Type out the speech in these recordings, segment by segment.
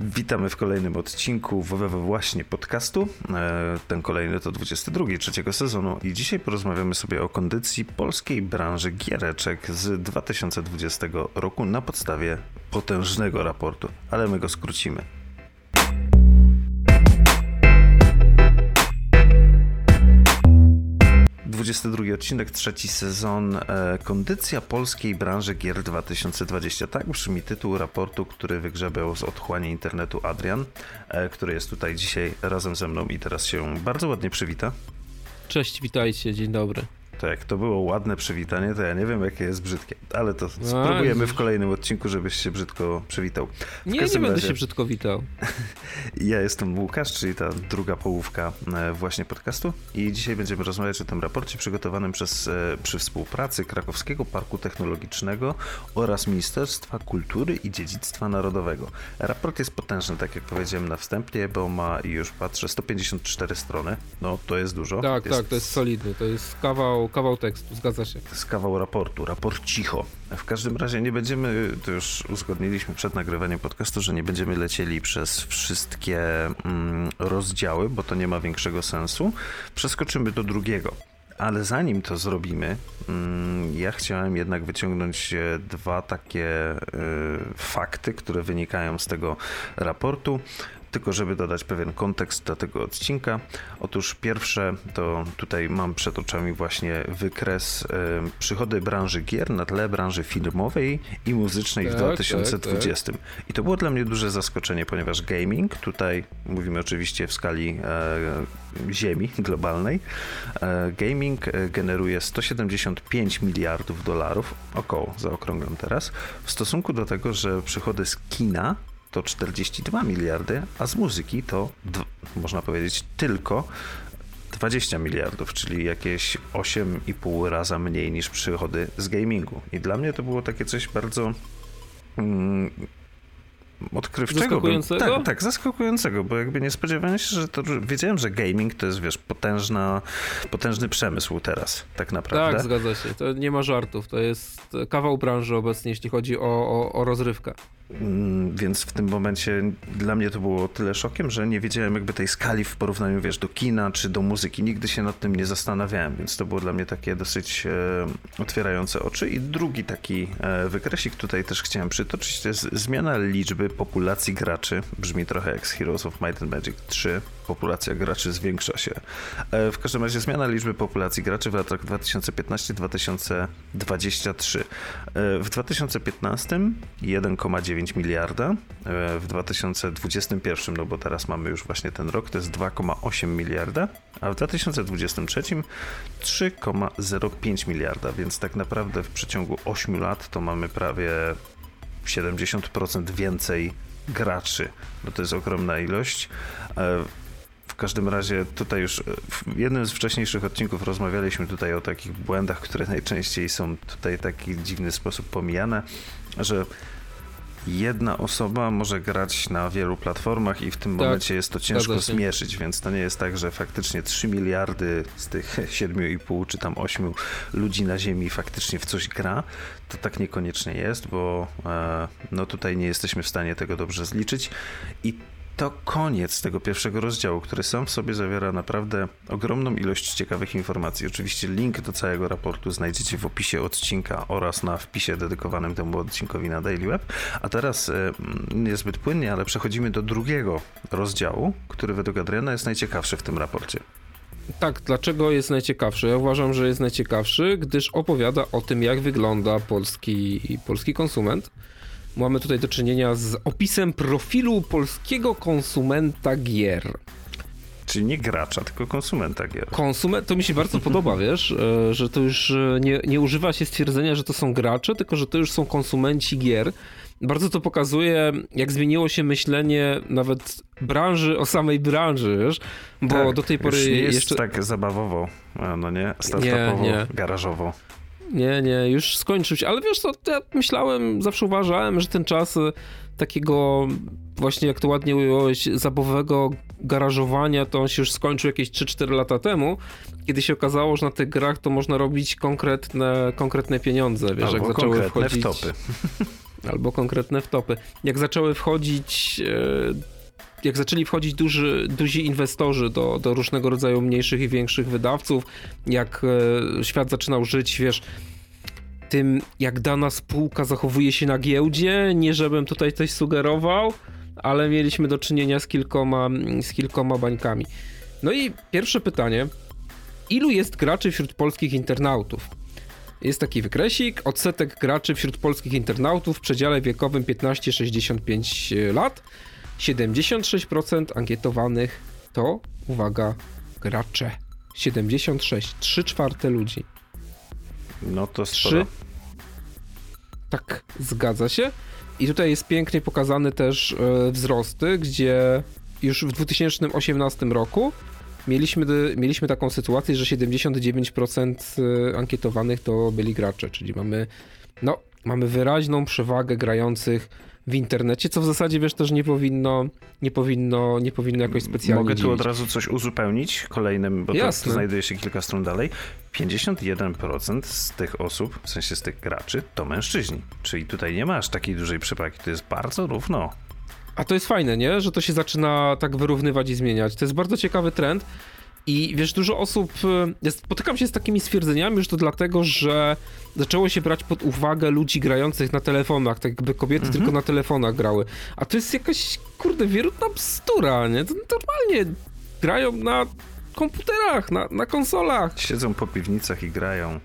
Witamy w kolejnym odcinku WWW właśnie podcastu. E, ten kolejny to 22 trzeciego sezonu i dzisiaj porozmawiamy sobie o kondycji polskiej branży giereczek z 2020 roku na podstawie potężnego raportu, ale my go skrócimy. 22 odcinek, trzeci sezon. E, kondycja polskiej branży gier 2020. Tak brzmi tytuł raportu, który wygrzebiał z otchłani internetu Adrian, e, który jest tutaj dzisiaj razem ze mną i teraz się bardzo ładnie przywita. Cześć, witajcie, dzień dobry. To jak to było ładne przywitanie, to ja nie wiem, jakie jest brzydkie, ale to no, spróbujemy w kolejnym odcinku, żebyś się brzydko przywitał. W nie, nie będę się brzydko witał. Ja jestem Łukasz, czyli ta druga połówka e, właśnie podcastu i dzisiaj będziemy rozmawiać o tym raporcie przygotowanym przez, e, przy współpracy Krakowskiego Parku Technologicznego oraz Ministerstwa Kultury i Dziedzictwa Narodowego. Raport jest potężny, tak jak powiedziałem na wstępie, bo ma już, patrzę, 154 strony. No, to jest dużo. Tak, jest... tak, to jest solidny, to jest kawał kawał, tekstu, zgadza się. To jest kawał raportu, raport cicho. W każdym razie nie będziemy, to już uzgodniliśmy przed nagrywaniem podcastu, że nie będziemy lecieli przez wszystkie mm, rozdziały, bo to nie ma większego sensu. Przeskoczymy do drugiego. Ale zanim to zrobimy, mm, ja chciałem jednak wyciągnąć dwa takie y, fakty, które wynikają z tego raportu tylko żeby dodać pewien kontekst do tego odcinka. Otóż pierwsze to tutaj mam przed oczami właśnie wykres y, przychody branży gier na tle branży filmowej i muzycznej tak, w 2020. Tak, tak. I to było dla mnie duże zaskoczenie, ponieważ gaming, tutaj mówimy oczywiście w skali e, ziemi globalnej, e, gaming e, generuje 175 miliardów dolarów, około, zaokrąglam teraz, w stosunku do tego, że przychody z kina to 42 miliardy, a z muzyki to można powiedzieć tylko 20 miliardów, czyli jakieś 8,5 raza mniej niż przychody z gamingu. I dla mnie to było takie coś bardzo mm, odkrywczego. Zaskakującego? tak, tak, zaskakującego, bo jakby nie spodziewałem się, że to... Wiedziałem, że gaming to jest, wiesz, potężna, potężny przemysł teraz, tak naprawdę. Tak, zgadza się. To nie ma żartów. To jest kawał branży obecnie, jeśli chodzi o, o, o rozrywkę. Mm, więc w tym momencie dla mnie to było tyle szokiem, że nie wiedziałem jakby tej skali w porównaniu, wiesz, do kina czy do muzyki. Nigdy się nad tym nie zastanawiałem, więc to było dla mnie takie dosyć e, otwierające oczy. I drugi taki e, wykresik tutaj też chciałem przytoczyć, to jest zmiana liczby populacji graczy. Brzmi trochę jak z Heroes of Might and Magic 3. Populacja graczy zwiększa się. E, w każdym razie zmiana liczby populacji graczy w latach 2015-2023. E, w 2015 1,9 9 miliarda. E, w 2021, no bo teraz mamy już właśnie ten rok, to jest 2,8 miliarda, a w 2023 3,05 miliarda, więc tak naprawdę w przeciągu 8 lat to mamy prawie 70% więcej graczy. No to jest ogromna ilość. E, w każdym razie tutaj już w jednym z wcześniejszych odcinków rozmawialiśmy tutaj o takich błędach, które najczęściej są tutaj w taki dziwny sposób pomijane, że jedna osoba może grać na wielu platformach i w tym tak, momencie jest to ciężko zmierzyć, więc to nie jest tak, że faktycznie 3 miliardy z tych 7,5 czy tam 8 ludzi na Ziemi faktycznie w coś gra. To tak niekoniecznie jest, bo e, no tutaj nie jesteśmy w stanie tego dobrze zliczyć i to koniec tego pierwszego rozdziału, który sam w sobie zawiera naprawdę ogromną ilość ciekawych informacji. Oczywiście link do całego raportu znajdziecie w opisie odcinka oraz na wpisie dedykowanym temu odcinkowi na Daily Web. A teraz e, niezbyt płynnie, ale przechodzimy do drugiego rozdziału, który według Adriana jest najciekawszy w tym raporcie. Tak, dlaczego jest najciekawszy? Ja uważam, że jest najciekawszy, gdyż opowiada o tym, jak wygląda polski, polski konsument mamy tutaj do czynienia z opisem profilu polskiego konsumenta gier. Czyli nie gracza, tylko konsumenta gier. Konsument, to mi się bardzo podoba, wiesz, e, że to już e, nie, nie używa się stwierdzenia, że to są gracze, tylko że to już są konsumenci gier. Bardzo to pokazuje, jak zmieniło się myślenie nawet branży o samej branży, wiesz? Bo tak, do tej pory. Już nie jest jeszcze... tak zabawowo, no nie? Startupowo, nie, nie. garażowo. Nie, nie, już skończyć. Ale wiesz co, ja myślałem, zawsze uważałem, że ten czas e, takiego właśnie, jak to ładnie ująłeś, zabawowego garażowania, to on się już skończył jakieś 3-4 lata temu, kiedy się okazało, że na tych grach to można robić konkretne, konkretne pieniądze, wiesz, Albo jak zaczęły wchodzić... wtopy. albo konkretne wtopy. Jak zaczęły wchodzić e, jak zaczęli wchodzić duży, duzi inwestorzy do, do różnego rodzaju mniejszych i większych wydawców, jak e, świat zaczynał żyć, wiesz, tym, jak dana spółka zachowuje się na giełdzie, nie żebym tutaj coś sugerował, ale mieliśmy do czynienia z kilkoma, z kilkoma bańkami. No i pierwsze pytanie, ilu jest graczy wśród polskich internautów? Jest taki wykresik, odsetek graczy wśród polskich internautów w przedziale wiekowym 15-65 lat. 76% ankietowanych to, uwaga, gracze. 76, 3 czwarte ludzi. No to sporo. 3. Tak, zgadza się. I tutaj jest pięknie pokazany też e, wzrosty, gdzie już w 2018 roku mieliśmy, mieliśmy taką sytuację, że 79% e, ankietowanych to byli gracze, czyli mamy, no, mamy wyraźną przewagę grających w internecie, co w zasadzie wiesz też nie powinno, nie powinno, nie powinno jakoś specjalnie Mogę tu dziwić. od razu coś uzupełnić kolejnym, bo Jasne. to, to znajduje się kilka stron dalej. 51% z tych osób, w sensie z tych graczy, to mężczyźni. Czyli tutaj nie masz takiej dużej przepaki, to jest bardzo równo. A to jest fajne, nie? Że to się zaczyna tak wyrównywać i zmieniać. To jest bardzo ciekawy trend. I wiesz, dużo osób, e, ja spotykam się z takimi stwierdzeniami już to dlatego, że zaczęło się brać pod uwagę ludzi grających na telefonach, tak jakby kobiety mhm. tylko na telefonach grały. A to jest jakaś, kurde, wierutna bzdura, nie? To normalnie grają na komputerach, na, na konsolach. Siedzą po piwnicach i grają.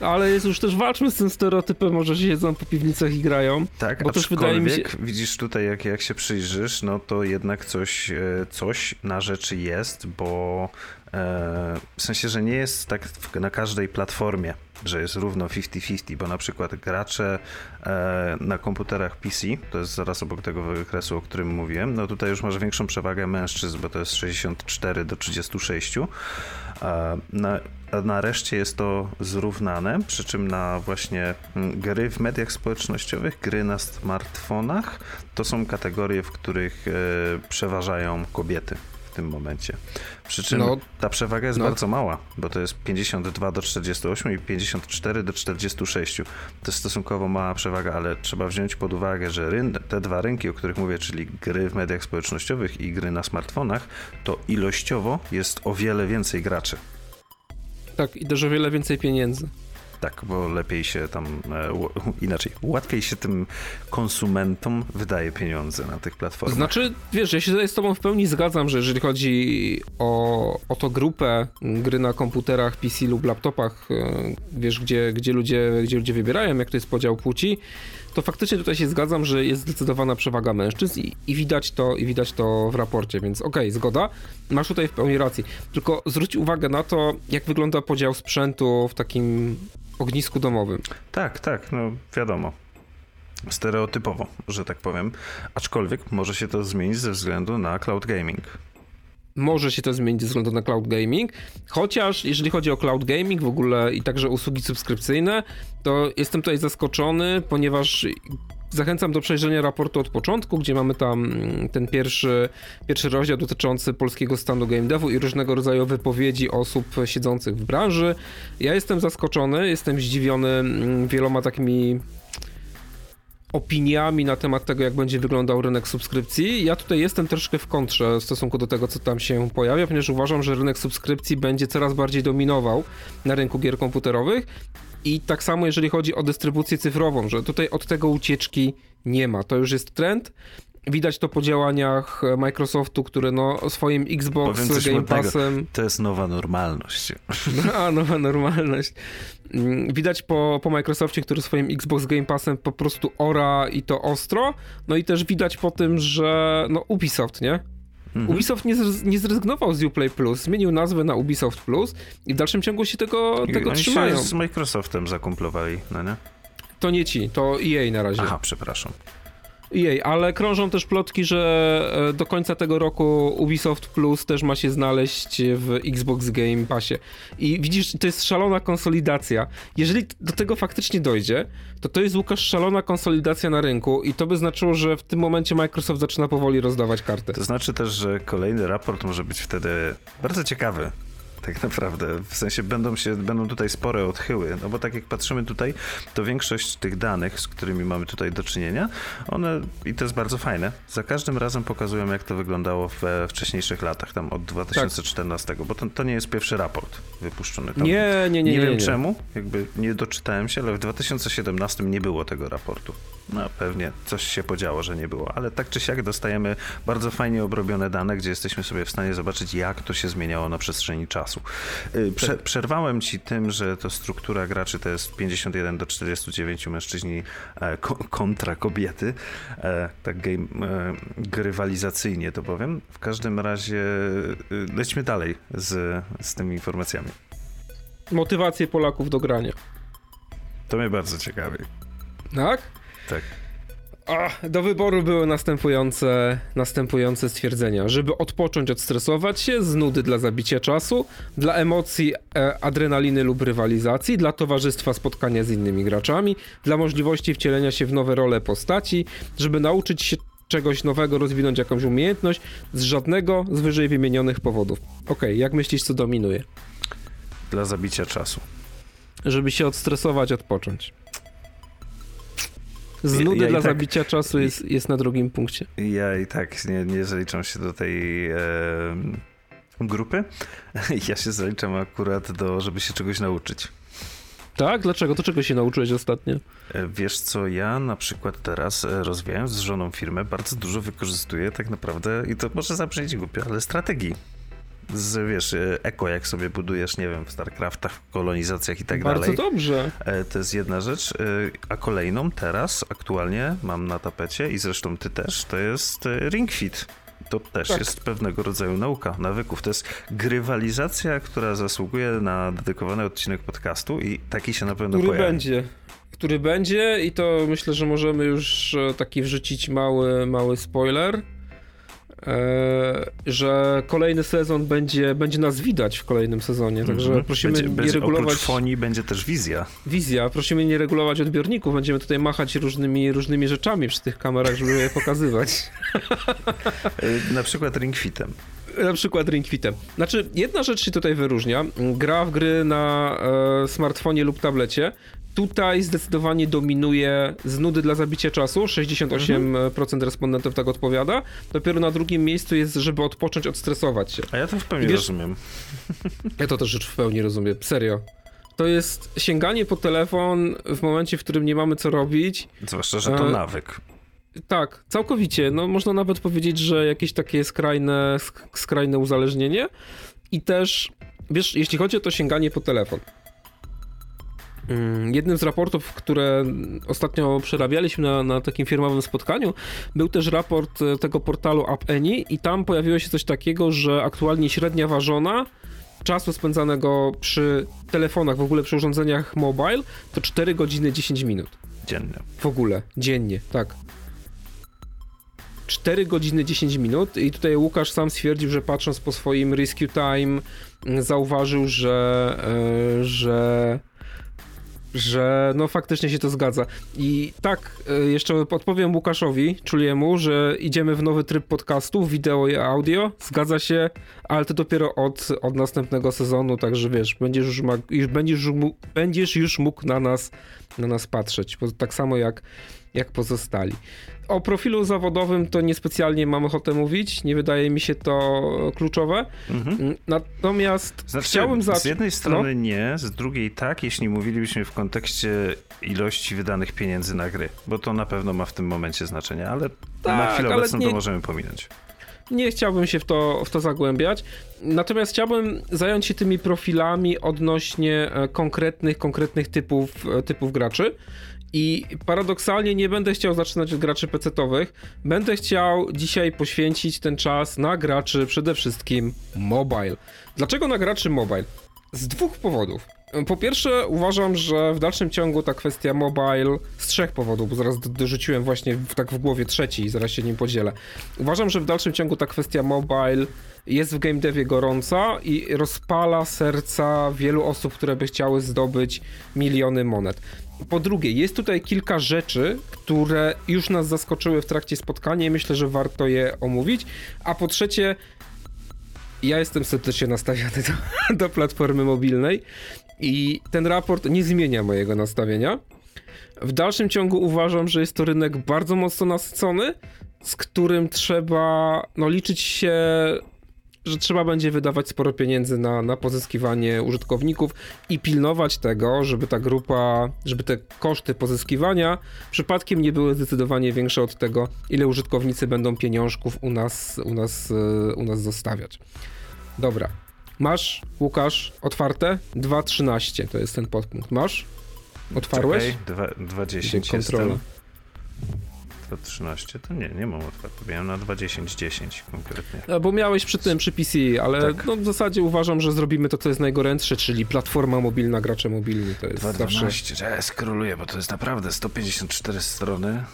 Ale jest już też walczmy z tym stereotypem, może siedzą po piwnicach i grają. Tak, bo też wydaje mi się. Widzisz tutaj, jak, jak się przyjrzysz, no to jednak coś, e, coś na rzeczy jest, bo e, w sensie, że nie jest tak na każdej platformie, że jest równo 50-50, bo na przykład gracze e, na komputerach PC, to jest zaraz obok tego wykresu, o którym mówiłem, no tutaj już masz większą przewagę mężczyzn, bo to jest 64 do 36. Na, na reszcie jest to zrównane, przy czym na właśnie mm, gry w mediach społecznościowych, gry na smartfonach, to są kategorie, w których e, przeważają kobiety w tym momencie. Przy czym no, ta przewaga jest no. bardzo mała, bo to jest 52 do 48 i 54 do 46. To jest stosunkowo mała przewaga, ale trzeba wziąć pod uwagę, że te dwa rynki, o których mówię, czyli gry w mediach społecznościowych i gry na smartfonach, to ilościowo jest o wiele więcej graczy. Tak, i też o wiele więcej pieniędzy. Tak, bo lepiej się tam, e, inaczej, łatwiej się tym konsumentom wydaje pieniądze na tych platformach. Znaczy, wiesz, ja się z tobą w pełni zgadzam, że jeżeli chodzi o, o to grupę gry na komputerach, PC lub laptopach, e, wiesz, gdzie, gdzie, ludzie, gdzie ludzie wybierają, jak to jest podział płci, to faktycznie tutaj się zgadzam, że jest zdecydowana przewaga mężczyzn i, i widać to i widać to w raporcie, więc okej, okay, zgoda. Masz tutaj w pełni racji. Tylko zwróć uwagę na to, jak wygląda podział sprzętu w takim ognisku domowym. Tak, tak, no wiadomo. Stereotypowo, że tak powiem. Aczkolwiek może się to zmienić ze względu na cloud gaming może się to zmienić ze względu na cloud gaming, chociaż jeżeli chodzi o cloud gaming w ogóle i także usługi subskrypcyjne, to jestem tutaj zaskoczony, ponieważ zachęcam do przejrzenia raportu od początku, gdzie mamy tam mm, ten pierwszy, pierwszy rozdział dotyczący polskiego stanu game devu i różnego rodzaju wypowiedzi osób siedzących w branży. Ja jestem zaskoczony, jestem zdziwiony mm, wieloma takimi opiniami na temat tego, jak będzie wyglądał rynek subskrypcji. Ja tutaj jestem troszkę w kontrze w stosunku do tego, co tam się pojawia, ponieważ uważam, że rynek subskrypcji będzie coraz bardziej dominował na rynku gier komputerowych. I tak samo jeżeli chodzi o dystrybucję cyfrową, że tutaj od tego ucieczki nie ma. To już jest trend. Widać to po działaniach Microsoftu, który no swoim Xbox Game Passem... To jest nowa normalność. A, nowa normalność. Mm, widać po, po Microsoftie, który swoim Xbox Game Passem po prostu ora i to ostro. No i też widać po tym, że no Ubisoft, nie? Mhm. Ubisoft nie, nie zrezygnował z Uplay Plus, zmienił nazwę na Ubisoft Plus i w dalszym ciągu się tego, tego Oni trzymają. się z Microsoftem zakumplowali, no nie? To nie ci, to EA na razie. Aha, przepraszam. Jej, ale krążą też plotki, że e, do końca tego roku Ubisoft Plus też ma się znaleźć w Xbox Game Passie. I widzisz, to jest szalona konsolidacja. Jeżeli do tego faktycznie dojdzie, to to jest Łukasz szalona konsolidacja na rynku i to by znaczyło, że w tym momencie Microsoft zaczyna powoli rozdawać karty. To znaczy też, że kolejny raport może być wtedy bardzo ciekawy tak naprawdę. W sensie będą się, będą tutaj spore odchyły, no bo tak jak patrzymy tutaj, to większość tych danych, z którymi mamy tutaj do czynienia, one, i to jest bardzo fajne, za każdym razem pokazują, jak to wyglądało we wcześniejszych latach, tam od 2014, tak. bo to, to nie jest pierwszy raport wypuszczony. Tam. Nie, nie, nie. Nie, nie wiem nie. czemu, jakby nie doczytałem się, ale w 2017 nie było tego raportu. No pewnie coś się podziało, że nie było, ale tak czy siak dostajemy bardzo fajnie obrobione dane, gdzie jesteśmy sobie w stanie zobaczyć, jak to się zmieniało na przestrzeni czasu. Y, prze tak. przerwałem ci tym, że to struktura graczy to jest 51 do 49 mężczyźni e, kontra kobiety, e, tak game, e, grywalizacyjnie to powiem. W każdym razie lećmy dalej z, z tymi informacjami. Motywacje Polaków do grania. To mnie bardzo ciekawi. Tak? Tak. A, do wyboru były następujące, następujące stwierdzenia. Żeby odpocząć, odstresować się, z nudy dla zabicia czasu, dla emocji, e, adrenaliny lub rywalizacji, dla towarzystwa spotkania z innymi graczami, dla możliwości wcielenia się w nowe role postaci, żeby nauczyć się czegoś nowego, rozwinąć jakąś umiejętność, z żadnego z wyżej wymienionych powodów. Okej, okay, jak myślisz, co dominuje? Dla zabicia czasu. Żeby się odstresować, odpocząć. Z nudy ja, ja dla tak, zabicia czasu jest, jest na drugim punkcie. Ja i tak nie, nie zaliczam się do tej e, grupy. Ja się zaliczam akurat do, żeby się czegoś nauczyć. Tak? Dlaczego? To czego się nauczyłeś ostatnio? E, wiesz co, ja na przykład teraz e, rozwijając z żoną firmę bardzo dużo wykorzystuję tak naprawdę i to może zabrzmieć głupio, ale strategii z, wiesz, e, eko, jak sobie budujesz, nie wiem, w StarCraftach, kolonizacjach i tak Bardzo dalej. Bardzo dobrze. E, to jest jedna rzecz. E, a kolejną teraz, aktualnie mam na tapecie i zresztą ty też, to jest Ring Fit. To też tak. jest pewnego rodzaju nauka nawyków. To jest grywalizacja, która zasługuje na dedykowany odcinek podcastu i taki się na pewno Który pojawi. będzie który będzie i to myślę, że możemy już taki wrzucić mały, mały spoiler. E, że kolejny sezon będzie, będzie nas widać w kolejnym sezonie, także mm -hmm. prosimy będzie, nie będzie, regulować... Fonii będzie też wizja. Wizja, prosimy nie regulować odbiorników, będziemy tutaj machać różnymi, różnymi rzeczami przy tych kamerach, żeby je pokazywać. Na przykład ringfitem. Na przykład ringfitem. Znaczy, jedna rzecz się tutaj wyróżnia. Gra w gry na e, smartfonie lub tablecie Tutaj zdecydowanie dominuje z nudy dla zabicia czasu, 68% mhm. respondentów tak odpowiada. Dopiero na drugim miejscu jest, żeby odpocząć, odstresować się. A ja to w pełni wiesz, rozumiem. Ja to też w pełni rozumiem, serio. To jest sięganie po telefon w momencie, w którym nie mamy co robić. Zwłaszcza, że to e, nawyk. Tak, całkowicie. No, można nawet powiedzieć, że jakieś takie skrajne, skrajne uzależnienie. I też, wiesz, jeśli chodzi o to sięganie po telefon, jednym z raportów, które ostatnio przerabialiśmy na, na takim firmowym spotkaniu, był też raport e, tego portalu AppAny i tam pojawiło się coś takiego, że aktualnie średnia ważona czasu spędzanego przy telefonach, w ogóle przy urządzeniach mobile, to 4 godziny 10 minut. Dziennie. W ogóle, dziennie, tak. 4 godziny 10 minut i tutaj Łukasz sam stwierdził, że patrząc po swoim rescue time zauważył, że, yy, że że no faktycznie się to zgadza. I tak, e, jeszcze podpowiem Łukaszowi, Czuliemu, że idziemy w nowy tryb podcastu, wideo i audio. Zgadza się, ale to dopiero od, od następnego sezonu, także wiesz, będziesz już, ma, będziesz, mógł, będziesz już mógł na nas, na nas patrzeć. Tak samo jak, jak pozostali. O profilu zawodowym to niespecjalnie mam ochotę mówić, nie wydaje mi się to kluczowe. Mhm. Natomiast znaczy, chciałbym zacząć. Z jednej strony no. nie, z drugiej tak, jeśli mówilibyśmy w kontekście ilości wydanych pieniędzy na gry, bo to na pewno ma w tym momencie znaczenie, ale tak, na chwilę obecną nie... to możemy pominąć nie chciałbym się w to, w to zagłębiać. Natomiast chciałbym zająć się tymi profilami odnośnie e, konkretnych, konkretnych typów, e, typów graczy. I paradoksalnie nie będę chciał zaczynać od graczy PC-owych. Będę chciał dzisiaj poświęcić ten czas na graczy przede wszystkim mobile. Dlaczego na graczy mobile? Z dwóch powodów. Po pierwsze, uważam, że w dalszym ciągu ta kwestia mobile z trzech powodów, bo zaraz dorzuciłem właśnie w, tak w głowie trzeci i zaraz się nim podzielę. Uważam, że w dalszym ciągu ta kwestia mobile jest w game devie gorąca i rozpala serca wielu osób, które by chciały zdobyć miliony monet. Po drugie, jest tutaj kilka rzeczy, które już nas zaskoczyły w trakcie spotkania i myślę, że warto je omówić. A po trzecie, ja jestem sceptycznie nastawiony do, do platformy mobilnej i ten raport nie zmienia mojego nastawienia. W dalszym ciągu uważam, że jest to rynek bardzo mocno nasycony, z którym trzeba no, liczyć się, że trzeba będzie wydawać sporo pieniędzy na, na pozyskiwanie użytkowników i pilnować tego, żeby ta grupa, żeby te koszty pozyskiwania przypadkiem nie były zdecydowanie większe od tego, ile użytkownicy będą pieniążków u nas, u nas, e, u nas zostawiać. Dobra. Masz, Łukasz, otwarte? 2.13 to jest ten podpunkt. Masz? Otwarłeś? Czekaj, 2.10 jestem. 2.13 to nie, nie mam otwartego. Miałem na 2.10.10 konkretnie. No, bo miałeś przy tym, przy PC, ale tak. no, w zasadzie uważam, że zrobimy to, co jest najgorętsze, czyli platforma mobilna, gracze mobilni. To jest 2.12, zawsze... ja skroluję, bo to jest naprawdę 154 strony.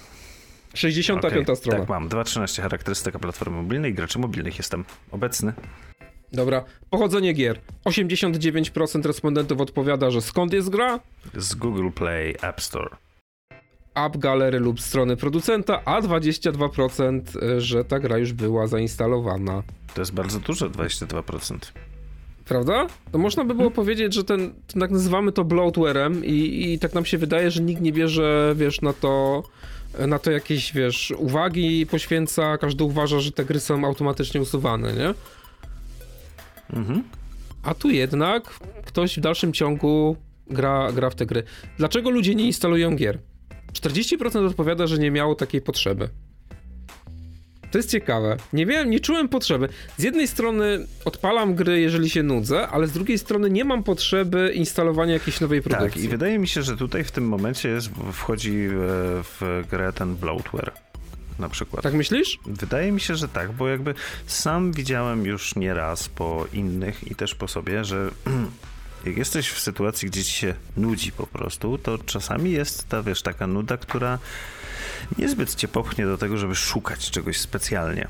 65 okay, strona. Tak, mam. 2.13 charakterystyka platformy mobilnej graczy mobilnych. Jestem obecny. Dobra. Pochodzenie gier. 89% respondentów odpowiada, że skąd jest gra? Z Google Play App Store. App Gallery lub strony producenta, a 22%, że ta gra już była zainstalowana. To jest bardzo dużo, 22%. Prawda? To można by było hmm. powiedzieć, że ten, tak nazywamy to bloatwarem i, i tak nam się wydaje, że nikt nie bierze, wiesz, na to na to jakieś, wiesz, uwagi poświęca, każdy uważa, że te gry są automatycznie usuwane, nie? Mhm. A tu jednak ktoś w dalszym ciągu gra, gra w te gry. Dlaczego ludzie nie instalują gier? 40% odpowiada, że nie miało takiej potrzeby. To jest ciekawe. Nie wiem, nie czułem potrzeby. Z jednej strony odpalam gry, jeżeli się nudzę, ale z drugiej strony nie mam potrzeby instalowania jakiejś nowej produkcji. Tak, i wydaje mi się, że tutaj w tym momencie jest, wchodzi e, w grę ten bloatware na przykład. Tak myślisz? Wydaje mi się, że tak, bo jakby sam widziałem już nieraz po innych i też po sobie, że jak jesteś w sytuacji, gdzie ci się nudzi po prostu, to czasami jest ta, wiesz, taka nuda, która niezbyt cię popchnie do tego, żeby szukać czegoś specjalnie.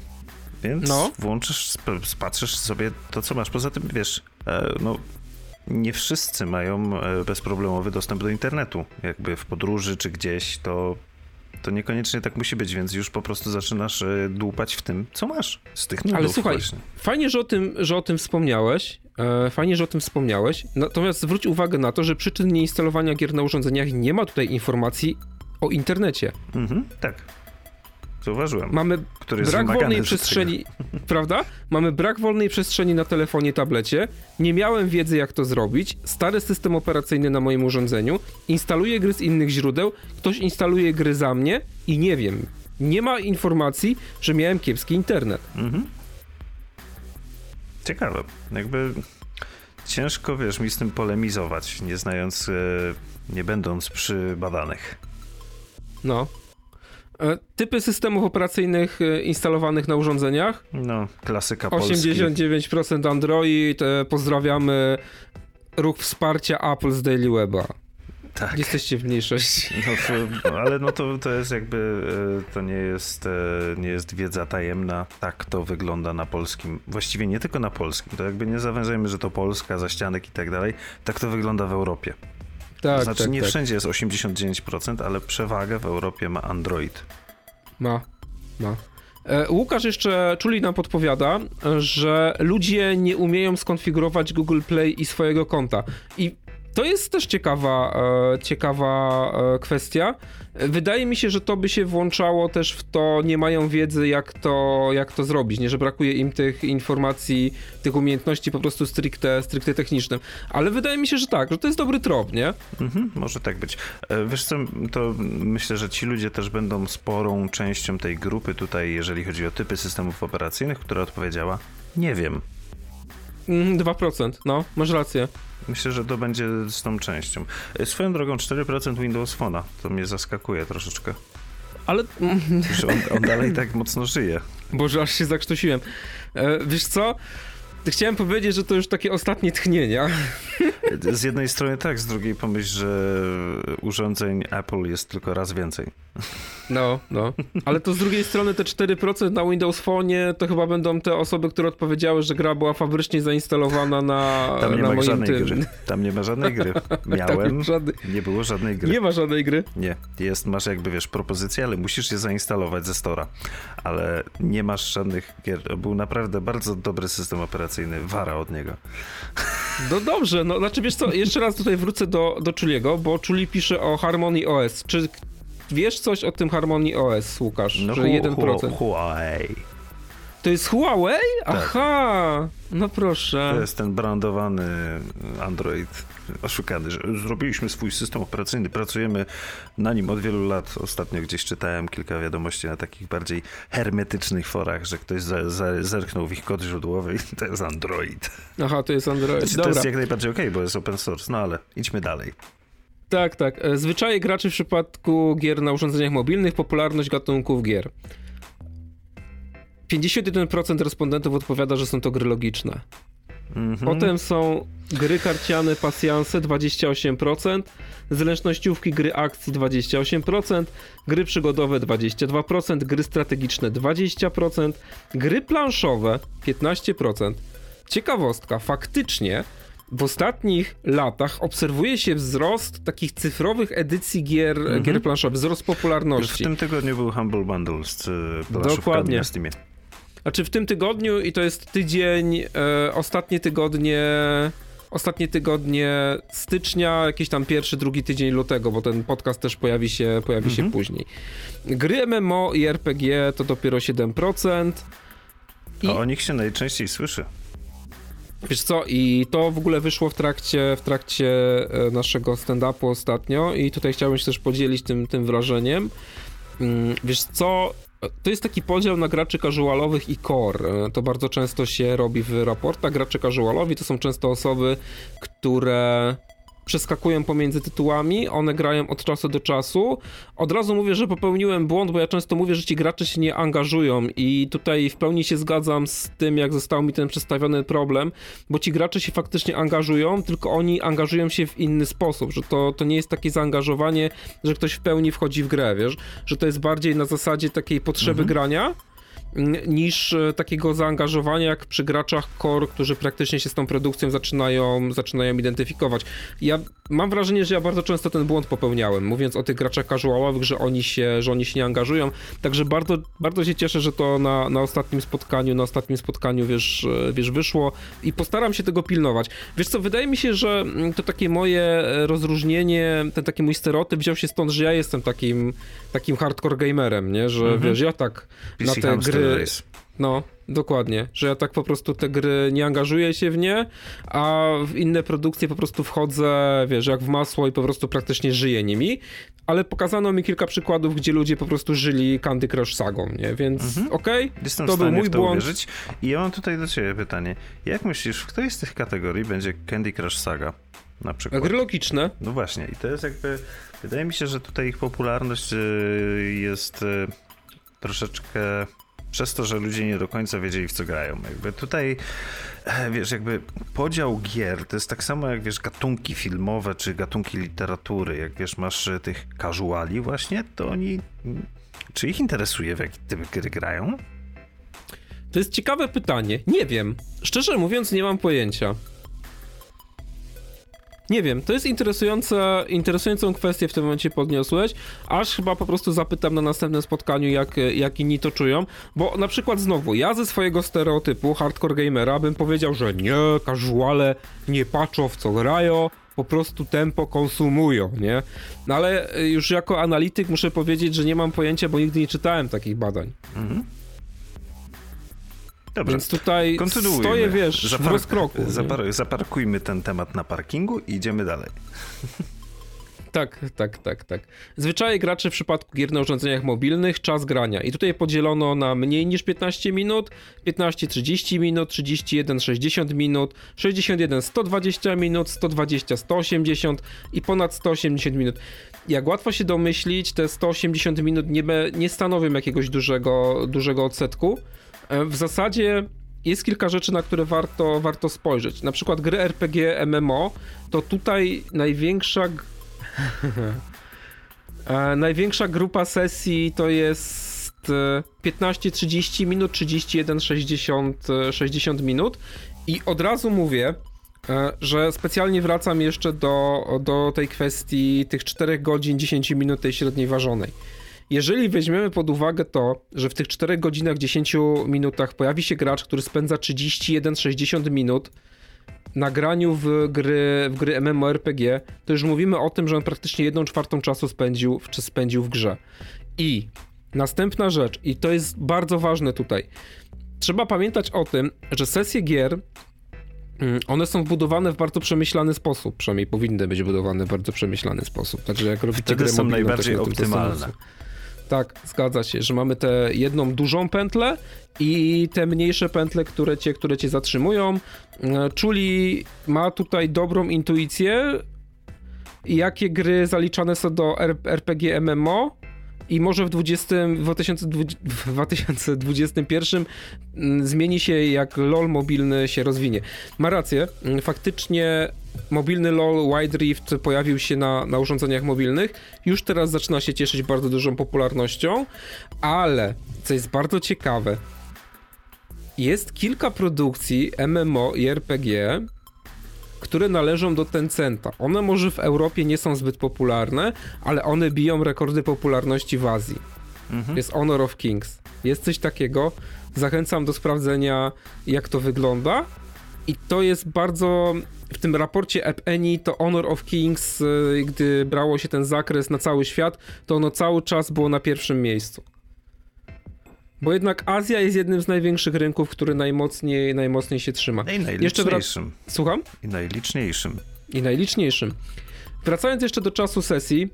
Więc no. włączysz, spatrzysz sobie to, co masz. Poza tym, wiesz, e, no, nie wszyscy mają e, bezproblemowy dostęp do internetu. Jakby w podróży czy gdzieś, to to niekoniecznie tak musi być, więc już po prostu zaczynasz e, dłupać w tym, co masz z tych nudów Ale słuchaj, właśnie. fajnie, że o tym, że o tym wspomniałeś. E, fajnie, że o tym wspomniałeś. Natomiast zwróć uwagę na to, że przyczyn nieinstalowania gier na urządzeniach nie ma tutaj informacji o internecie. Mhm, tak. Zauważyłem. Mamy brak wolnej przestrzeni, prawda? Mamy brak wolnej przestrzeni na telefonie, tablecie. Nie miałem wiedzy, jak to zrobić. Stary system operacyjny na moim urządzeniu. Instaluję gry z innych źródeł. Ktoś instaluje gry za mnie i nie wiem. Nie ma informacji, że miałem kiepski internet. Mhm. Ciekawe. Jakby ciężko, wiesz, mi z tym polemizować, nie znając, e, nie będąc przy badanych. No. E, typy systemów operacyjnych e, instalowanych na urządzeniach? No, klasyka 89% Polski. Android. Pozdrawiamy ruch wsparcia Apple z Daily Weba. Tak. Jesteście w mniejszości. No, ale no to, to jest jakby, e, to nie jest, nie jest wiedza tajemna. Tak to wygląda na polskim. Właściwie nie tylko na polskim. To jakby nie zawężajmy, że to Polska, zaścianek i tak dalej. Tak to wygląda w Europie. Tak, znaczy tak, nie tak. wszędzie jest 89%, ale przewagę w Europie ma Android. Ma, ma. E, Łukasz jeszcze czuli nam podpowiada, że ludzie nie umieją skonfigurować Google Play i swojego konta. I to jest też ciekawa, e, ciekawa e, kwestia. Wydaje mi się, że to by się włączało też w to, nie mają wiedzy, jak to, jak to zrobić, nie, że brakuje im tych informacji, tych umiejętności po prostu stricte, stricte technicznym. Ale wydaje mi się, że tak, że to jest dobry trop, nie? Mhm, może tak być. E, wiesz co, to myślę, że ci ludzie też będą sporą częścią tej grupy tutaj, jeżeli chodzi o typy systemów operacyjnych, która odpowiedziała, nie wiem. 2%, mhm, no, masz rację. Myślę, że to będzie z tą częścią. E, swoją drogą 4% Windows Phone'a. To mnie zaskakuje troszeczkę. Ale... On, on dalej tak mocno żyje. Boże, aż się zakrztusiłem. E, wiesz co? Chciałem powiedzieć, że to już takie ostatnie tchnienia. Z jednej strony tak, z drugiej pomyśl, że urządzeń Apple jest tylko raz więcej. No, no. Ale to z drugiej strony te 4% na Windows Phone to chyba będą te osoby, które odpowiedziały, że gra była fabrycznie zainstalowana na Tam nie na ma żadnej tym. gry. Tam nie ma żadnej gry. Miałem, żadnej- nie było żadnej gry. Nie ma żadnej gry. Nie, jest, masz jakby, wiesz, propozycję, ale musisz je zainstalować ze Stora. Ale nie masz żadnych gier. Był naprawdę bardzo dobry system operacyjny, wara od niego. No dobrze, no znaczy wiesz co, jeszcze raz tutaj wrócę do, do Chuliego, bo Chuli pisze o Harmony OS. Czy wiesz coś o tym Harmony OS, Łukasz? No, że Hu- 1%. Hu- Huawei. To jest Huawei? Aha, no proszę. To jest ten brandowany Android oszukany, że zrobiliśmy swój system operacyjny, pracujemy na nim od wielu lat. Ostatnio gdzieś czytałem kilka wiadomości na takich bardziej hermetycznych forach, że ktoś za, za, zerknął w ich kod źródłowy i to jest Android. Aha, to jest Android. Znaczy, to Dobra. jest jak najbardziej okej, bo jest open source, no ale idźmy dalej. Tak, tak. E, Zwyczaje graczy w przypadku gier na urządzeniach mobilnych, popularność gatunków gier. 51% respondentów odpowiada, że są to gry logiczne. Mhm. Potem są gry karciane, pasjanse 28%, zręcznościówki gry akcji 28%, gry przygodowe 22%, gry strategiczne 20%, gry planszowe 15%. Ciekawostka, faktycznie w ostatnich latach obserwuje się wzrost takich cyfrowych edycji gier, gier planszowych, wzrost Już w popularności. tym tygodniu był Humble Bundle z y, planszówkami Dokładnie. na Steamie. Znaczy w tym tygodniu i to jest tydzień, e, ostatnie tygodnie, ostatnie tygodnie stycznia, jakiś tam pierwszy, drugi tydzień lutego, bo ten podcast też pojawi się, pojawi się później. Gry MMO i RPG to dopiero 7%. I A o nich się najczęściej słyszy. wiesz co, i to w ogóle wyszło w trakcie, w trakcie e, naszego stand-upu ostatnio i tutaj chciałbym się też podzielić tym, tym wrażeniem. Mm, Wiesz co, to jest taki podział na graczy casualowych i core. To bardzo często się robi w raportach. Gracze casualowi to są często osoby, które przeskakują pomiędzy tytułami, one grają od czasu do czasu. Od razu mówię, że popełniłem błąd, bo ja często mówię, że ci gracze się nie angażują i tutaj w pełni się zgadzam z tym, jak został mi ten przedstawiony problem, bo ci gracze się faktycznie angażują, tylko oni angażują się w inny sposób, że to, to nie jest takie zaangażowanie, że ktoś w pełni wchodzi w grę, wiesz, że to jest bardziej na zasadzie takiej potrzeby grania, n- niż e, takiego zaangażowania jak przy graczach core, którzy praktycznie się z tą produkcją zaczynają, zaczynają identyfikować. Ja mam wrażenie, że ja bardzo często ten błąd popełniałem, mówiąc o tych graczach casualowych, że oni się, że oni się nie angażują, także bardzo, bardzo się cieszę, że to na, na ostatnim spotkaniu, na ostatnim spotkaniu, wiesz, e, wiesz, wyszło i postaram się tego pilnować. Wiesz co, wydaje mi się, że mm, to takie moje e, rozróżnienie, ten taki mój stereotyp wziął się stąd, że ja jestem takim, takim hardcore gamerem, nie, że wiesz, ja tak na PC te Hamster gry... Race. No, dokładnie, że ja tak po prostu te gry nie angażuję się w nie, a w inne produkcje po prostu wchodzę, wiesz, jak w masło i po prostu praktycznie żyję nimi, ale pokazano mi kilka przykładów, gdzie ludzie po prostu żyli Candy Crush sagą, nie, więc okej, Jestem to był mój błąd. uwierzyć. I ja mam tutaj do ciebie pytanie. Jak myślisz, w której z tych kategorii będzie Candy Crush Saga? Na przykład. Gry logiczne, No właśnie, i to jest jakby. Wydaje mi się, że tutaj ich popularność y, jest y, troszeczkę przez to, że ludzie nie do końca wiedzieli w co grają. Jakby tutaj, e, wiesz, jakby podział gier to jest tak samo jak wiesz, gatunki filmowe czy gatunki literatury. Jak wiesz, masz y, tych casuali właśnie, to oni. mm, Czy ich interesuje, w jaki typ gry grają? to jest ciekawe pytanie, nie wiem, szczerze mówiąc nie mam pojęcia. Nie wiem, to jest interesujące, interesującą kwestię w tym momencie podniosłeś, aż chyba po prostu zapytam na następnym spotkaniu, jak, jak inni to czują, bo na przykład znowu, ja ze swojego stereotypu hardcore gamera bym powiedział, że nie, casuale nie patrzą w co grają, po prostu tempo konsumują, nie? No ale już jako analityk muszę powiedzieć, że nie mam pojęcia, bo nigdy nie czytałem takich badań. Dobrze. Więc tutaj Kontynuujmy. stoję, wiesz, w Zapark- rozkroku. nie? Zapar- zaparkujmy ten temat na parkingu i idziemy dalej. Tak, tak, tak, tak. Zwyczaje graczy w przypadku gier na urządzeniach mobilnych, czas grania. I tutaj podzielono na mniej niż 15 minut, 15-30 minut, 31-60 minut, 61-120 minut, 120-180 i ponad 180 minut. Jak łatwo się domyślić, te 180 minut nie, be, nie stanowią jakiegoś dużego, dużego odsetku. E, W zasadzie jest kilka rzeczy, na które warto, warto spojrzeć. Na przykład gry RPG MMO, to tutaj największa e, największa grupa sesji to jest 15-30 minut, 31-60 60 minut i od razu mówię, E, że specjalnie wracam jeszcze do, do tej kwestii tych 4 godzin 10 minut tej średniej ważonej. Jeżeli weźmiemy pod uwagę to, że w tych 4 godzinach 10 minutach pojawi się gracz, który spędza 31-60 minut na graniu w gry, w gry MMORPG, to już mówimy o tym, że on praktycznie 1 czwartą czasu spędził, czy spędził w grze. I następna rzecz, i to jest bardzo ważne tutaj, trzeba pamiętać o tym, że sesje gier Mm, one są budowane w bardzo przemyślany sposób, przynajmniej powinny być budowane w bardzo przemyślany sposób. Także jak robicie Wtedy grę są mobilną, najbardziej optymalne. Tak, zgadza się, że mamy tę jedną dużą pętlę i te mniejsze pętle, które cię, które cię zatrzymują. Mm, Czuli ma tutaj dobrą intuicję, jakie gry zaliczane są do RPG MMO i może w, 20, w 2021 mm, zmieni się jak LOL mobilny się rozwinie. Ma rację, mm, faktycznie mobilny LOL Wide Rift pojawił się na, na urządzeniach mobilnych, już teraz zaczyna się cieszyć bardzo dużą popularnością, ale co jest bardzo ciekawe, jest kilka produkcji MMO i RPG, które należą do Tencenta. One może w Europie nie są zbyt popularne, ale one biją rekordy popularności w Azji. Mhm. Jest Honor of Kings. Jest coś takiego. Zachęcam do sprawdzenia, jak to wygląda. I to jest bardzo. W tym raporcie Annie to Honor of Kings, y, gdy brało się ten zakres na cały świat, to ono cały czas było na pierwszym miejscu. Bo jednak Azja jest jednym z największych rynków, który najmocniej, najmocniej się trzyma. I najliczniejszym. Słucham? I najliczniejszym. I najliczniejszym. Wracając jeszcze do czasu sesji,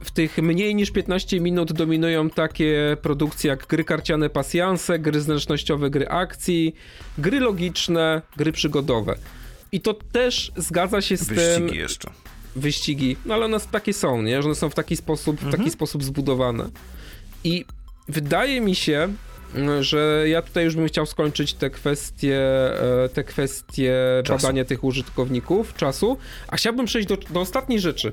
w tych mniej niż 15 minut dominują takie produkcje jak gry karciane pasjanse, gry zręcznościowe, gry akcji, gry logiczne, gry przygodowe. I to też zgadza się z Wyścigi tym... Wyścigi jeszcze. Wyścigi, no ale one takie są, nie? Że one są w taki sposób, w taki mhm. sposób zbudowane. I wydaje mi się, że ja tutaj już bym chciał skończyć te kwestie, e, te kwestie badania tych użytkowników, czasu, a chciałbym przejść do, do ostatniej rzeczy.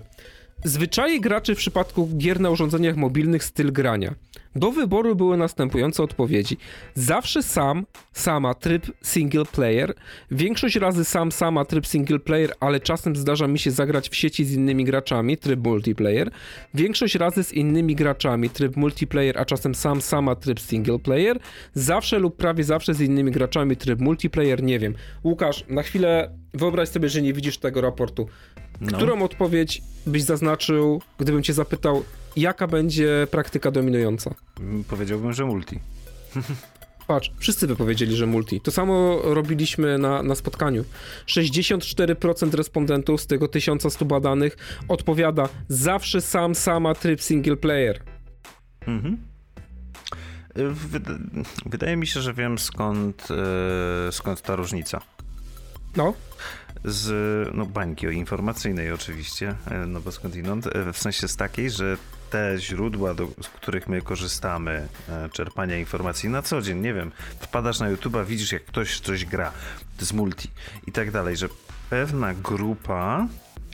Zwyczaje graczy w przypadku gier na urządzeniach mobilnych styl grania. Do wyboru były następujące odpowiedzi. Zawsze sam, sama tryb single player. Większość razy sam, sama tryb single player, ale czasem zdarza mi się zagrać w sieci z innymi graczami, tryb multiplayer. Większość razy z innymi graczami, tryb multiplayer, a czasem sam, sama tryb single player. Zawsze lub prawie zawsze z innymi graczami, tryb multiplayer, nie wiem. Łukasz, na chwilę wyobraź sobie, że nie widzisz tego raportu. No. Którą odpowiedź byś zaznaczył, gdybym cię zapytał, jaka będzie praktyka dominująca? Powiedziałbym, że multi. Patrz, wszyscy by powiedzieli, że multi. To samo robiliśmy na, na spotkaniu. 64% respondentów z tego 1100 badanych odpowiada zawsze sam, sama tryb single player. Mhm. Wydaje mi się, że wiem skąd, e, skąd ta różnica. No z no, bańki informacyjnej oczywiście, e, no bo skądinąd, e, w sensie z takiej, że te źródła, do, z których my korzystamy, e, czerpania informacji na co dzień, nie wiem, wpadasz na YouTube'a, widzisz jak ktoś coś gra, z multi i tak dalej, że pewna grupa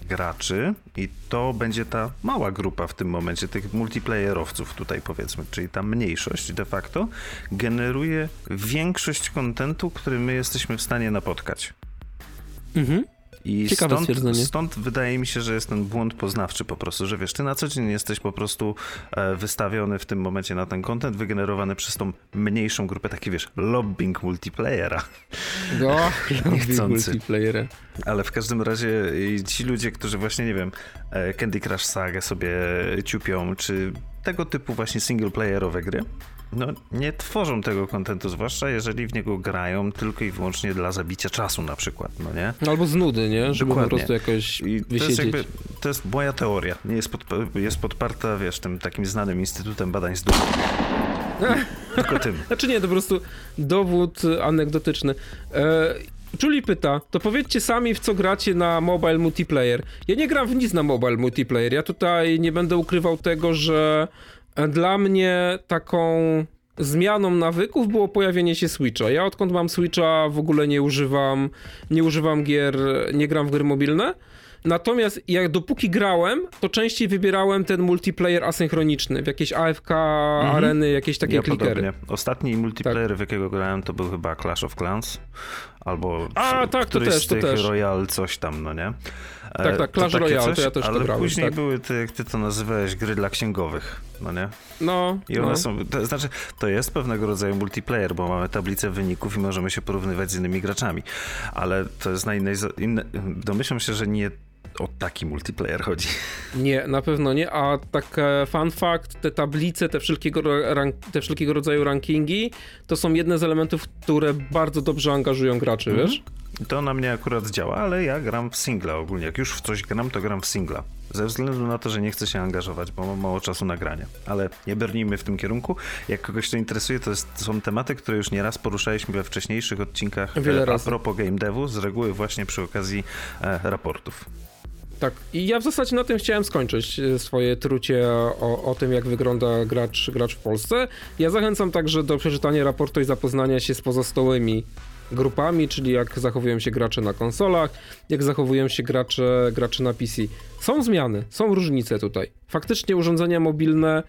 graczy i to będzie ta mała grupa w tym momencie, tych multiplayerowców tutaj powiedzmy, czyli ta mniejszość de facto generuje większość kontentu, który my jesteśmy w stanie napotkać. Mhm. I Ciekawe stąd, stąd wydaje mi się, że jest ten błąd poznawczy po prostu, że wiesz, ty na co dzień jesteś po prostu e, wystawiony w tym momencie na ten content wygenerowany przez tą mniejszą grupę, taki wiesz, lobbying multiplayera. No, lobbying multiplayera. Ale w każdym razie ci ludzie, którzy właśnie, nie wiem, e, Candy Crush Saga sobie ciupią, czy tego typu właśnie singleplayerowe gry, no, nie tworzą tego kontentu, zwłaszcza jeżeli w niego grają tylko i wyłącznie dla zabicia czasu na przykład, no nie? Albo z nudy, nie? Żeby Dokładnie. po prostu jakoś I to jest, jakby, to jest moja teoria. Nie jest, pod, jest podparta, wiesz, tym takim znanym Instytutem Badań z Dumy. tylko tym. Znaczy nie, to po prostu dowód anegdotyczny. E Julie pyta, to powiedzcie sami, w co gracie na mobile multiplayer. Ja nie gram w nic na mobile multiplayer. Ja tutaj nie będę ukrywał tego, że dla mnie taką zmianą nawyków było pojawienie się Switcha. Ja odkąd mam Switcha w ogóle nie używam, nie używam gier, nie gram w gry mobilne. Natomiast jak dopóki grałem, to częściej wybierałem ten multiplayer asynchroniczny, w jakieś AFK, mhm. areny, jakieś takie ja klikery. Podobnie. Ostatni multiplayer, tak. w jakiego grałem, to był chyba Clash of Clans. Albo A, tak, to też, to też. Royal coś tam, no nie? Tak, tak, Clash Royale, coś, to ja też ale to grałem. później tak. były te, jak ty to nazywałeś, gry dla księgowych, no nie? No, I one no. są, to znaczy, to jest pewnego rodzaju multiplayer, bo mamy tablicę wyników i możemy się porównywać z innymi graczami, ale to jest na innej, inne, domyślam się, że nie o taki multiplayer chodzi. Nie, na pewno nie, a tak fun fact, te tablice, te wszelkiego, te wszelkiego rodzaju rankingi, to są jedne z elementów, które bardzo dobrze angażują graczy, mm -hmm. wiesz? To na mnie akurat działa, ale ja gram w singla ogólnie. Jak już w coś gram, to gram w singla. Ze względu na to, że nie chcę się angażować, bo mam mało czasu na granie. Ale nie brnijmy w tym kierunku. Jak kogoś to interesuje, to, jest, to są tematy, które już nieraz poruszaliśmy we wcześniejszych odcinkach Wiele e, a razy. propos game devu, z reguły właśnie przy okazji e, raportów. Tak, i ja w zasadzie na tym chciałem skończyć e, swoje trucie o, o tym, jak wygląda gracz, gracz w Polsce. Ja zachęcam także do przeczytania raportu i zapoznania się z pozostałymi grupami, czyli jak zachowują się gracze na konsolach, jak zachowują się gracze, gracze na PC. Są zmiany, są różnice tutaj. Faktycznie urządzenia mobilne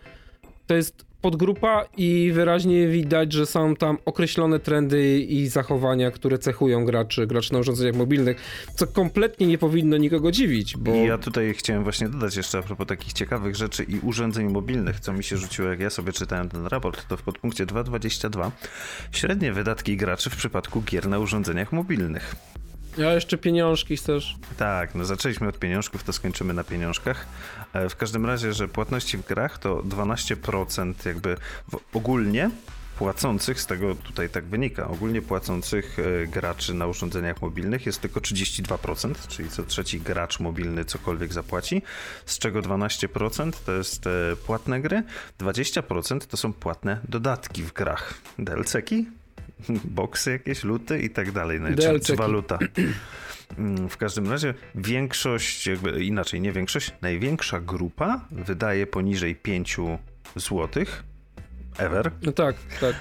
to jest podgrupa i wyraźnie widać, że są tam określone trendy i zachowania, które cechują graczy, graczy na urządzeniach mobilnych, co kompletnie nie powinno nikogo dziwić, bo... Ja tutaj chciałem właśnie dodać jeszcze a propos takich ciekawych rzeczy i urządzeń mobilnych, co mi się rzuciło, jak ja sobie czytałem ten raport, to w podpunkcie 2.22 średnie wydatki graczy w przypadku gier na urządzeniach mobilnych. Ja jeszcze pieniążki chcesz. Tak, no zaczęliśmy od pieniążków, to skończymy na pieniążkach. E, w każdym razie, że płatności w grach to 12% jakby ogólnie płacących, z tego tutaj tak wynika, ogólnie płacących e, graczy na urządzeniach mobilnych jest tylko 32%, czyli co trzeci gracz mobilny cokolwiek zapłaci, z czego 12% to jest e, płatne gry, 20% to są płatne dodatki w grach. DLC-ki, boksy jakieś, luty i tak dalej, no, czy, czy waluta. W każdym razie większość, jakby inaczej, nie większość, największa grupa wydaje poniżej 5 złotych ever. No tak, tak.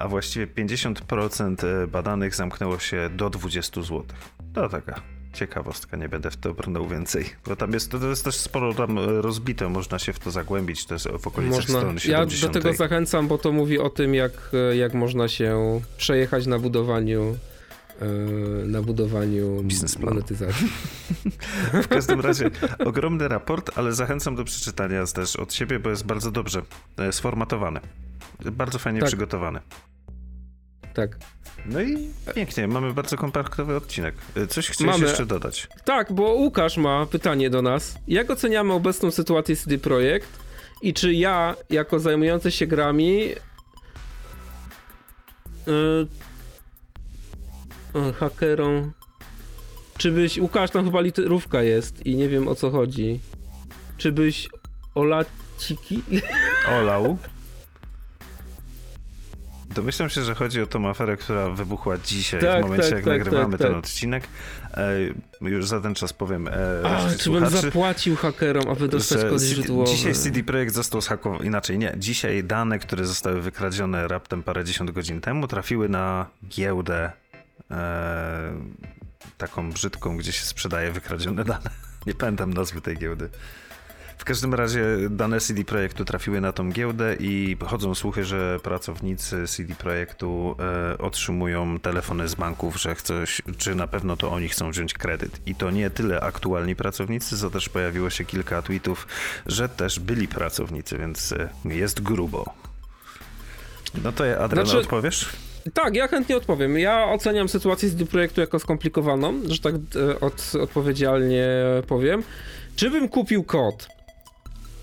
A właściwie 50% badanych zamknęło się do 20 złotych. To taka ciekawostka, nie będę w to brnął więcej. Bo tam jest, to jest też sporo tam rozbite, można się w to zagłębić, to jest w okolicach można. strony 70. Ja do tego zachęcam, bo to mówi o tym, jak, jak można się przejechać na budowaniu na budowaniu monetyzacji. w każdym razie ogromny raport, ale zachęcam do przeczytania też od siebie, bo jest bardzo dobrze sformatowany. Bardzo fajnie tak. przygotowany. Tak. No i pięknie, mamy bardzo kompaktowy odcinek. Coś mamy. jeszcze dodać? Tak, bo Łukasz ma pytanie do nas. Jak oceniamy obecną sytuację CD Projekt i czy ja, jako zajmujący się grami, yy, hakerom, czy byś, Łukasz, tam chyba literówka jest i nie wiem o co chodzi. Czy byś olaciki? Olał? Domyślam się, że chodzi o tą aferę, która wybuchła dzisiaj, tak, w momencie tak, jak tak, nagrywamy tak, ten tak. odcinek. E, już za ten czas powiem. E, A, czy bym zapłacił hakerom, aby dostać kod źródłowy? Dzisiaj CD Projekt został zhakowany, inaczej nie. Dzisiaj dane, które zostały wykradzione raptem parędziesiąt godzin temu, trafiły na giełdę e, taką brzydką, gdzie się sprzedaje wykradzione dane. Nie pamiętam nazwy tej giełdy. W każdym razie dane CD Projektu trafiły na tą giełdę i chodzą słuchy, że pracownicy CD Projektu e, otrzymują telefony z banków, że coś, czy na pewno to oni chcą wziąć kredyt. I to nie tyle aktualni pracownicy, co też pojawiło się kilka tweetów, że też byli pracownicy, więc e, jest grubo. No to ja, Adriana, znaczy... odpowiesz? Tak, ja chętnie odpowiem. Ja oceniam sytuację z projektu jako skomplikowaną, że tak e, od, odpowiedzialnie powiem. Czy bym kupił kod?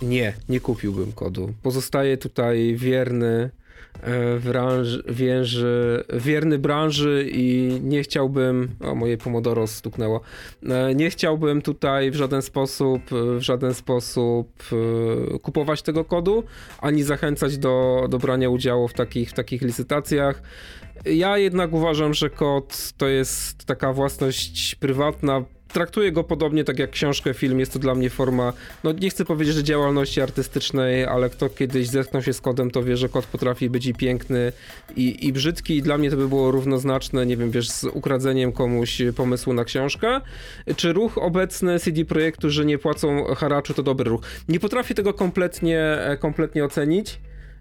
Nie, nie kupiłbym kodu. Pozostaję tutaj wierny e, branży, wierzy, wierny branży i nie chciałbym, o moje pomodoro stuknęło, e, nie chciałbym tutaj w żaden sposób, w żaden sposób kupować tego kodu, ani zachęcać do, do brania udziału w takich, w takich licytacjach. Ja jednak uważam, że kod to jest taka własność prywatna, traktuję go podobnie tak jak książkę, film. Jest to dla mnie forma, no nie chcę powiedzieć, że działalności artystycznej, ale kto kiedyś zetknął się z kodem, to wie, że kod potrafi być i piękny, i, i brzydki. I dla mnie to by było równoznaczne, nie wiem, wiesz, z ukradzeniem komuś pomysłu na książkę. Czy ruch obecny CD Projektu, że nie płacą haraczu, to dobry ruch? Nie potrafię tego kompletnie, e, kompletnie ocenić.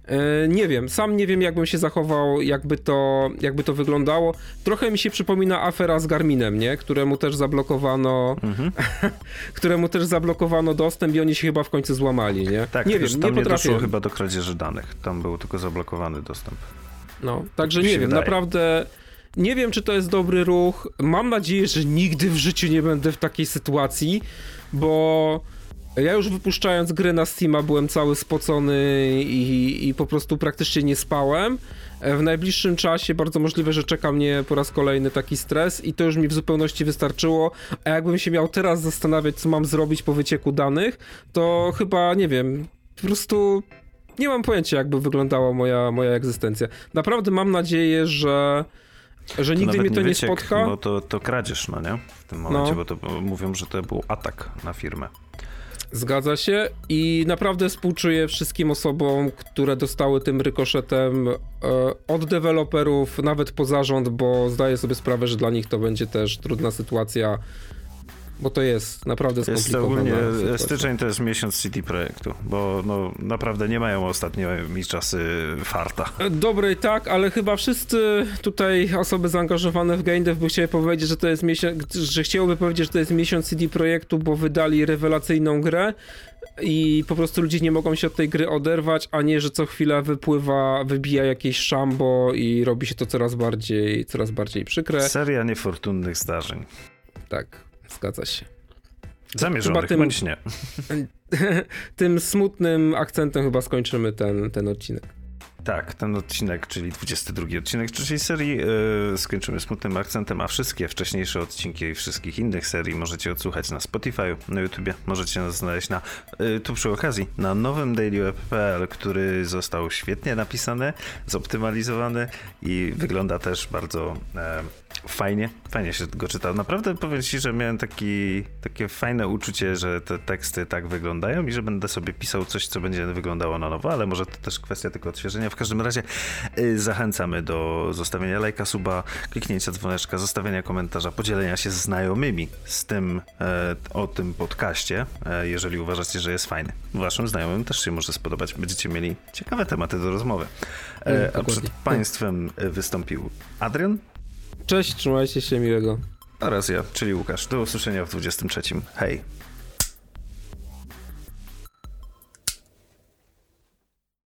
E, nie wiem, sam nie wiem, jakbym się zachował, jakby to, jakby to wyglądało. Trochę mi się przypomina afera z Garminem, nie? Któremu też zablokowano, mhm. któremu też zablokowano dostęp i oni się chyba w końcu złamali, nie? Tak, nie wiem, tam nie, nie potrafię. doszło chyba do kradzieży danych. Tam był tylko zablokowany dostęp. No, także nie wiem, wydaje. naprawdę nie wiem, czy to jest dobry ruch. Mam nadzieję, że nigdy w życiu nie będę w takiej sytuacji, bo ja już wypuszczając gry na Steama byłem cały spocony i, i po prostu praktycznie nie spałem. W najbliższym czasie bardzo możliwe, że czeka mnie po raz kolejny taki stres i to już mi w zupełności wystarczyło. A jakbym się miał teraz zastanawiać, co mam zrobić po wycieku danych, to chyba nie wiem, po prostu nie mam pojęcia, jakby wyglądała moja, moja egzystencja. Naprawdę mam nadzieję, że że nigdy mnie to nie, wyciek, spotka. Bo to, to kradzież, no nie? W tym momencie, no. bo to mówią, że to był atak na firmę. Zgadza się. I naprawdę współczuję wszystkim osobom, które dostały tym rykoszetem e, od deweloperów, nawet po zarząd, bo zdaję sobie sprawę, że dla nich to będzie też trudna sytuacja bo to jest naprawdę skomplikowane. Jest ogólnie, styczeń to jest miesiąc CD Projektu, bo no, naprawdę nie mają ostatnimi czasy farta. Dobrej tak, ale chyba wszyscy tutaj osoby zaangażowane w game dev by chciały powiedzieć, że to jest miesiąc, że chciałoby powiedzieć, że to jest miesiąc CD Projektu, bo wydali rewelacyjną grę i po prostu ludzie nie mogą się od tej gry oderwać, a nie, że co chwilę wypływa, wybija jakieś szambo i robi się to coraz bardziej, coraz bardziej przykre. Seria niefortunnych zdarzeń. Tak. Zgadza się. Zamierzonych, tym, bądź nie. tym smutnym akcentem chyba skończymy ten, ten odcinek. Tak, ten odcinek, czyli 22 odcinek trzeciej serii, yy, skończymy smutnym akcentem, a wszystkie wcześniejsze odcinki wszystkich innych serii możecie odsłuchać na Spotify, na YouTubie, możecie nas znaleźć na, yy, tu przy okazji, na nowym dailyweb.pl, który został świetnie napisany, zoptymalizowany i wygląda też bardzo yy, fajnie, fajnie się go czyta. Naprawdę powiem ci, że miałem taki, takie fajne uczucie, że te teksty tak wyglądają i że będę sobie pisał coś, co będzie wyglądało na nowo, ale może to też kwestia tylko odświeżenia w każdym razie y, zachęcamy do zostawienia lajka, suba, kliknięcia dzwoneczka, zostawienia komentarza, podzielenia się z znajomymi z tym, e, o tym podcaście, e, jeżeli uważacie, że jest fajny. Waszym znajomym też się może spodobać. Będziecie mieli ciekawe tematy do rozmowy. E, a przed Państwem wystąpił Adrian. Cześć, trzymajcie się miłego. Oraz ja, czyli Łukasz. Do usłyszenia w 23. Hej.